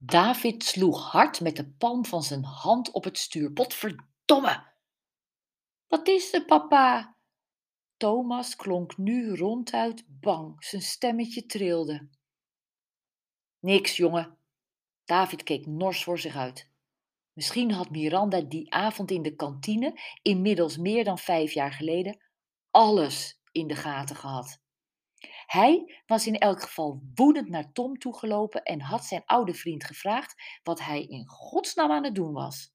David sloeg hard met de palm van zijn hand op het stuur. Potverdomme! Wat is er, papa? Thomas klonk nu ronduit bang. Zijn stemmetje trilde. Niks, jongen. David keek nors voor zich uit. Misschien had Miranda die avond in de kantine, inmiddels meer dan vijf jaar geleden, alles in de gaten gehad. Hij was in elk geval woedend naar Tom toegelopen en had zijn oude vriend gevraagd wat hij in godsnaam aan het doen was.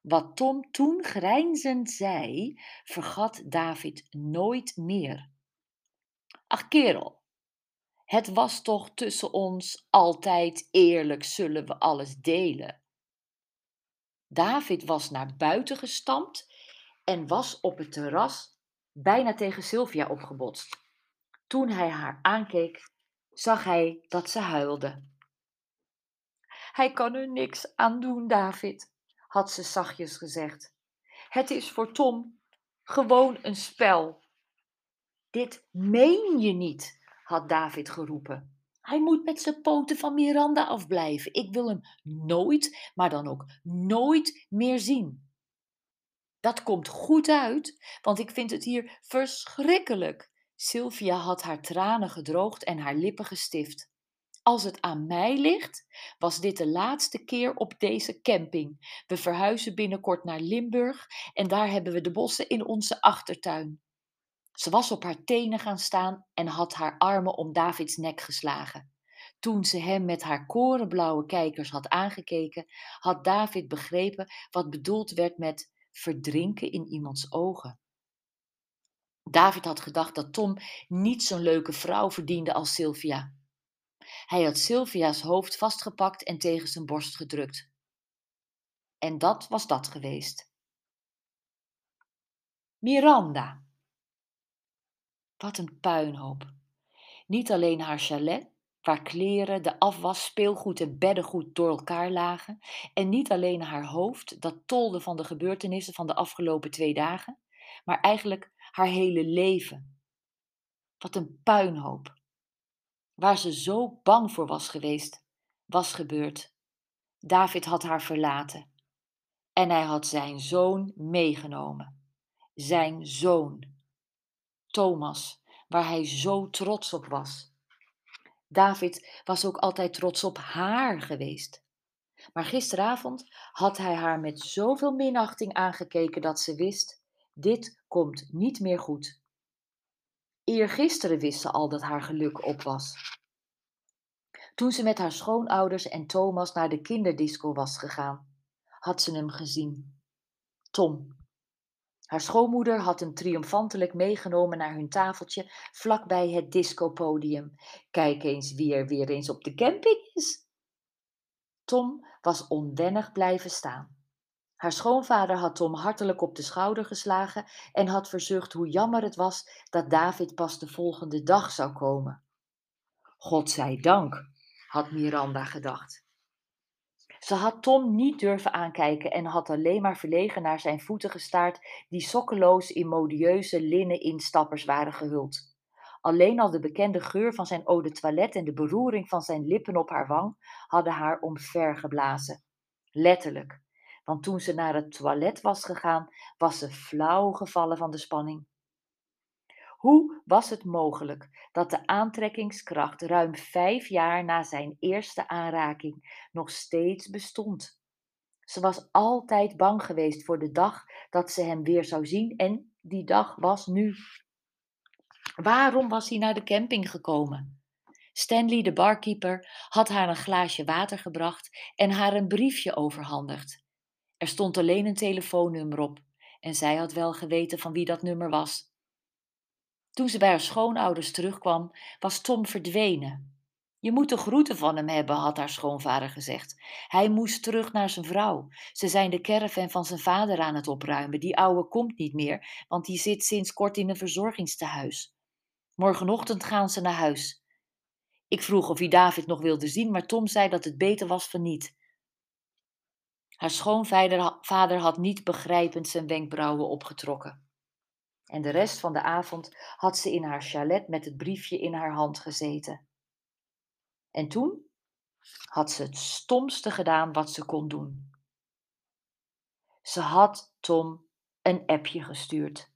Wat Tom toen grijnzend zei, vergat David nooit meer. Ach kerel, het was toch tussen ons altijd eerlijk, zullen we alles delen. David was naar buiten gestampt en was op het terras bijna tegen Sylvia opgebotst. Toen hij haar aankeek, zag hij dat ze huilde. Hij kan er niks aan doen, David, had ze zachtjes gezegd. Het is voor Tom gewoon een spel. Dit meen je niet, had David geroepen. Hij moet met zijn poten van Miranda afblijven. Ik wil hem nooit, maar dan ook nooit meer zien. Dat komt goed uit, want ik vind het hier verschrikkelijk. Sylvia had haar tranen gedroogd en haar lippen gestift. Als het aan mij ligt, was dit de laatste keer op deze camping. We verhuizen binnenkort naar Limburg en daar hebben we de bossen in onze achtertuin. Ze was op haar tenen gaan staan en had haar armen om Davids nek geslagen. Toen ze hem met haar korenblauwe kijkers had aangekeken, had David begrepen wat bedoeld werd met verdrinken in iemands ogen. David had gedacht dat Tom niet zo'n leuke vrouw verdiende als Sylvia. Hij had Sylvia's hoofd vastgepakt en tegen zijn borst gedrukt. En dat was dat geweest. Miranda. Wat een puinhoop. Niet alleen haar chalet, waar kleren, de afwas, speelgoed en beddengoed door elkaar lagen, en niet alleen haar hoofd, dat tolde van de gebeurtenissen van de afgelopen twee dagen, maar eigenlijk haar hele leven. Wat een puinhoop. Waar ze zo bang voor was geweest, was gebeurd. David had haar verlaten. En hij had zijn zoon meegenomen. Zijn zoon. Thomas, waar hij zo trots op was. David was ook altijd trots op haar geweest. Maar gisteravond had hij haar met zoveel minachting aangekeken dat ze wist: dit komt niet meer goed. Eergisteren wist ze al dat haar geluk op was. Toen ze met haar schoonouders en Thomas naar de kinderdisco was gegaan, had ze hem gezien. Tom, haar schoonmoeder had hem triomfantelijk meegenomen naar hun tafeltje vlakbij het discopodium. Kijk eens wie er weer eens op de camping is. Tom was onwennig blijven staan. Haar schoonvader had Tom hartelijk op de schouder geslagen en had verzucht hoe jammer het was dat David pas de volgende dag zou komen. God zij dank, had Miranda gedacht. Ze had Tom niet durven aankijken en had alleen maar verlegen naar zijn voeten gestaard, die sokkeloos in modieuze linnen instappers waren gehuld. Alleen al de bekende geur van zijn eau de toilette en de beroering van zijn lippen op haar wang hadden haar omvergeblazen. Letterlijk, want toen ze naar het toilet was gegaan, was ze flauw gevallen van de spanning. Hoe was het mogelijk dat de aantrekkingskracht ruim vijf jaar na zijn eerste aanraking nog steeds bestond? Ze was altijd bang geweest voor de dag dat ze hem weer zou zien en die dag was nu. Waarom was hij naar de camping gekomen? Stanley, de barkeeper, had haar een glaasje water gebracht en haar een briefje overhandigd. Er stond alleen een telefoonnummer op en zij had wel geweten van wie dat nummer was. Toen ze bij haar schoonouders terugkwam, was Tom verdwenen. Je moet de groeten van hem hebben, had haar schoonvader gezegd. Hij moest terug naar zijn vrouw. Ze zijn de caravan van zijn vader aan het opruimen. Die ouwe komt niet meer, want die zit sinds kort in een verzorgingstehuis. Morgenochtend gaan ze naar huis. Ik vroeg of hij David nog wilde zien, maar Tom zei dat het beter was van niet. Haar schoonvader had niet begrijpend zijn wenkbrauwen opgetrokken. En de rest van de avond had ze in haar chalet met het briefje in haar hand gezeten. En toen? had ze het stomste gedaan wat ze kon doen. Ze had Tom een appje gestuurd.